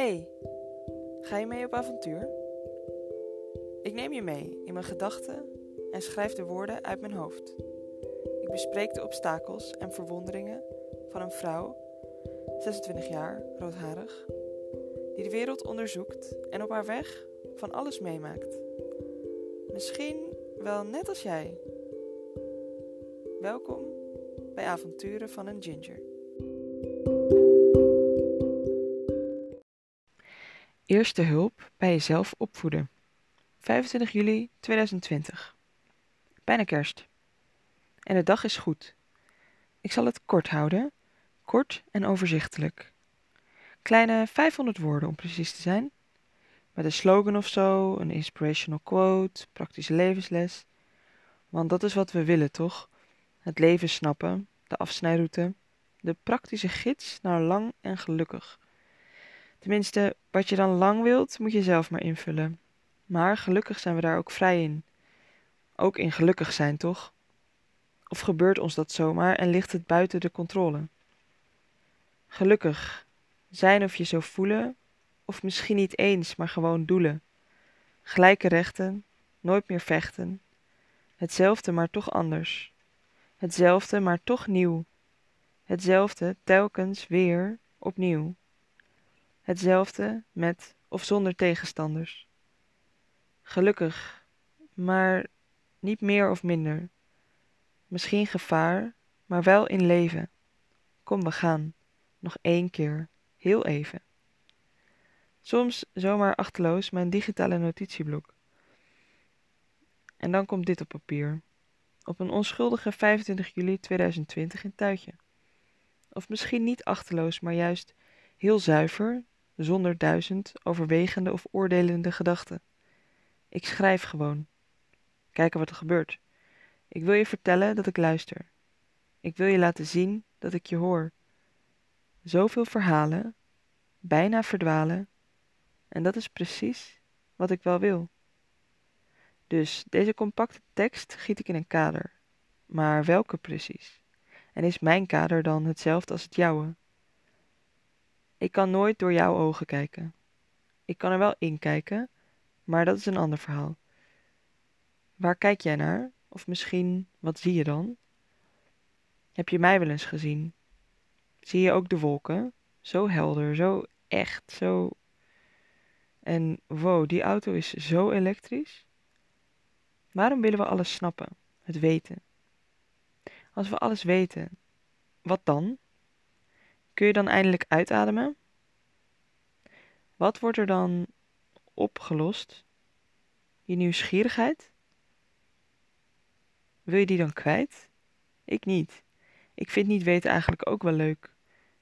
Hey, ga je mee op avontuur? Ik neem je mee in mijn gedachten en schrijf de woorden uit mijn hoofd. Ik bespreek de obstakels en verwonderingen van een vrouw, 26 jaar, roodharig, die de wereld onderzoekt en op haar weg van alles meemaakt. Misschien wel net als jij. Welkom bij Avonturen van een Ginger. Eerste hulp bij jezelf opvoeden. 25 juli 2020. Bijna kerst. En de dag is goed. Ik zal het kort houden, kort en overzichtelijk. Kleine 500 woorden om precies te zijn. Met een slogan of zo, een inspirational quote, praktische levensles. Want dat is wat we willen, toch? Het leven snappen, de afsnijroute, de praktische gids naar lang en gelukkig. Tenminste, wat je dan lang wilt, moet je zelf maar invullen. Maar gelukkig zijn we daar ook vrij in. Ook in gelukkig zijn, toch? Of gebeurt ons dat zomaar en ligt het buiten de controle? Gelukkig zijn of je zo voelen, of misschien niet eens, maar gewoon doelen. Gelijke rechten, nooit meer vechten. Hetzelfde, maar toch anders. Hetzelfde, maar toch nieuw. Hetzelfde, telkens weer opnieuw. Hetzelfde met of zonder tegenstanders. Gelukkig, maar niet meer of minder. Misschien gevaar, maar wel in leven. Kom, we gaan. Nog één keer, heel even. Soms zomaar achteloos mijn digitale notitieblok. En dan komt dit op papier. Op een onschuldige 25 juli 2020 in Tuitje. Of misschien niet achteloos, maar juist heel zuiver, zonder duizend overwegende of oordelende gedachten. Ik schrijf gewoon. Kijken wat er gebeurt. Ik wil je vertellen dat ik luister. Ik wil je laten zien dat ik je hoor. Zoveel verhalen, bijna verdwalen, en dat is precies wat ik wel wil. Dus deze compacte tekst giet ik in een kader. Maar welke precies? En is mijn kader dan hetzelfde als het jouwe? Ik kan nooit door jouw ogen kijken. Ik kan er wel in kijken, maar dat is een ander verhaal. Waar kijk jij naar? Of misschien, wat zie je dan? Heb je mij wel eens gezien? Zie je ook de wolken? Zo helder, zo echt, zo. En wow, die auto is zo elektrisch. Waarom willen we alles snappen, het weten? Als we alles weten, wat dan? Kun je dan eindelijk uitademen? Wat wordt er dan opgelost? Je nieuwsgierigheid? Wil je die dan kwijt? Ik niet. Ik vind niet weten eigenlijk ook wel leuk.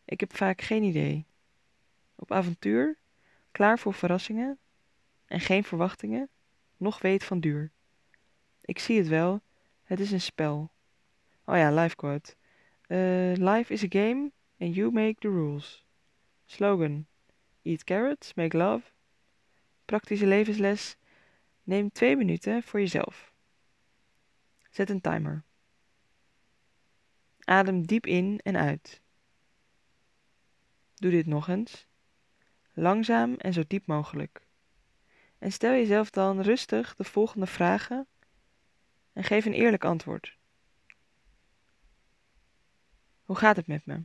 Ik heb vaak geen idee. Op avontuur, klaar voor verrassingen en geen verwachtingen, nog weet van duur. Ik zie het wel, het is een spel. Oh ja, life quote. Uh, life is a game and you make the rules. Slogan. Eat carrots, make love. Praktische levensles. Neem twee minuten voor jezelf. Zet een timer. Adem diep in en uit. Doe dit nog eens. Langzaam en zo diep mogelijk. En stel jezelf dan rustig de volgende vragen en geef een eerlijk antwoord. Hoe gaat het met me?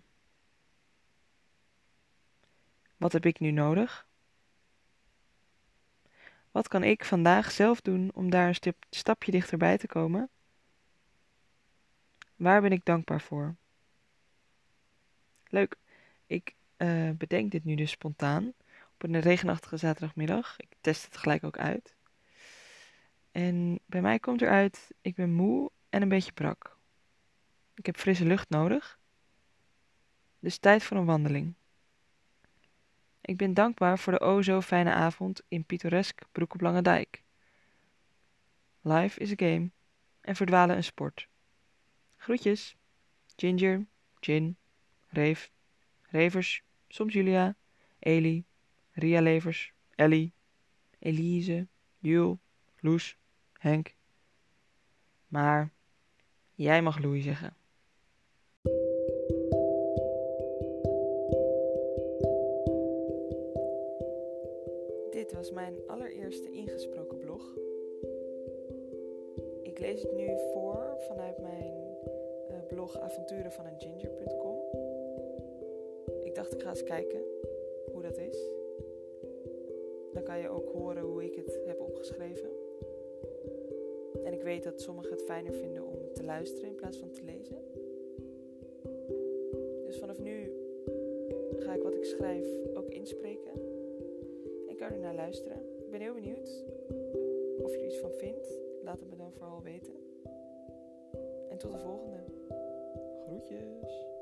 Wat heb ik nu nodig? Wat kan ik vandaag zelf doen om daar een stapje dichterbij te komen? Waar ben ik dankbaar voor? Leuk. Ik uh, bedenk dit nu dus spontaan op een regenachtige zaterdagmiddag. Ik test het gelijk ook uit. En bij mij komt eruit, ik ben moe en een beetje brak. Ik heb frisse lucht nodig. Dus tijd voor een wandeling. Ik ben dankbaar voor de o zo fijne avond in pittoresk Broek op Lange Dijk. Life is a game en verdwalen een sport. Groetjes. Ginger, Gin, Reef, Revers, soms Julia, Eli, Ria Levers, Ellie, Elise, Jules, Loes, Henk. Maar jij mag Louis zeggen. Was mijn allereerste ingesproken blog. Ik lees het nu voor vanuit mijn uh, blog avonturenvaneenginger.com. Ik dacht ik ga eens kijken hoe dat is. Dan kan je ook horen hoe ik het heb opgeschreven. En ik weet dat sommigen het fijner vinden om te luisteren in plaats van te lezen. Dus vanaf nu ga ik wat ik schrijf ook inspreken. Er naar luisteren. Ik ben heel benieuwd of je er iets van vindt. Laat het me dan vooral weten. En tot de volgende. Groetjes.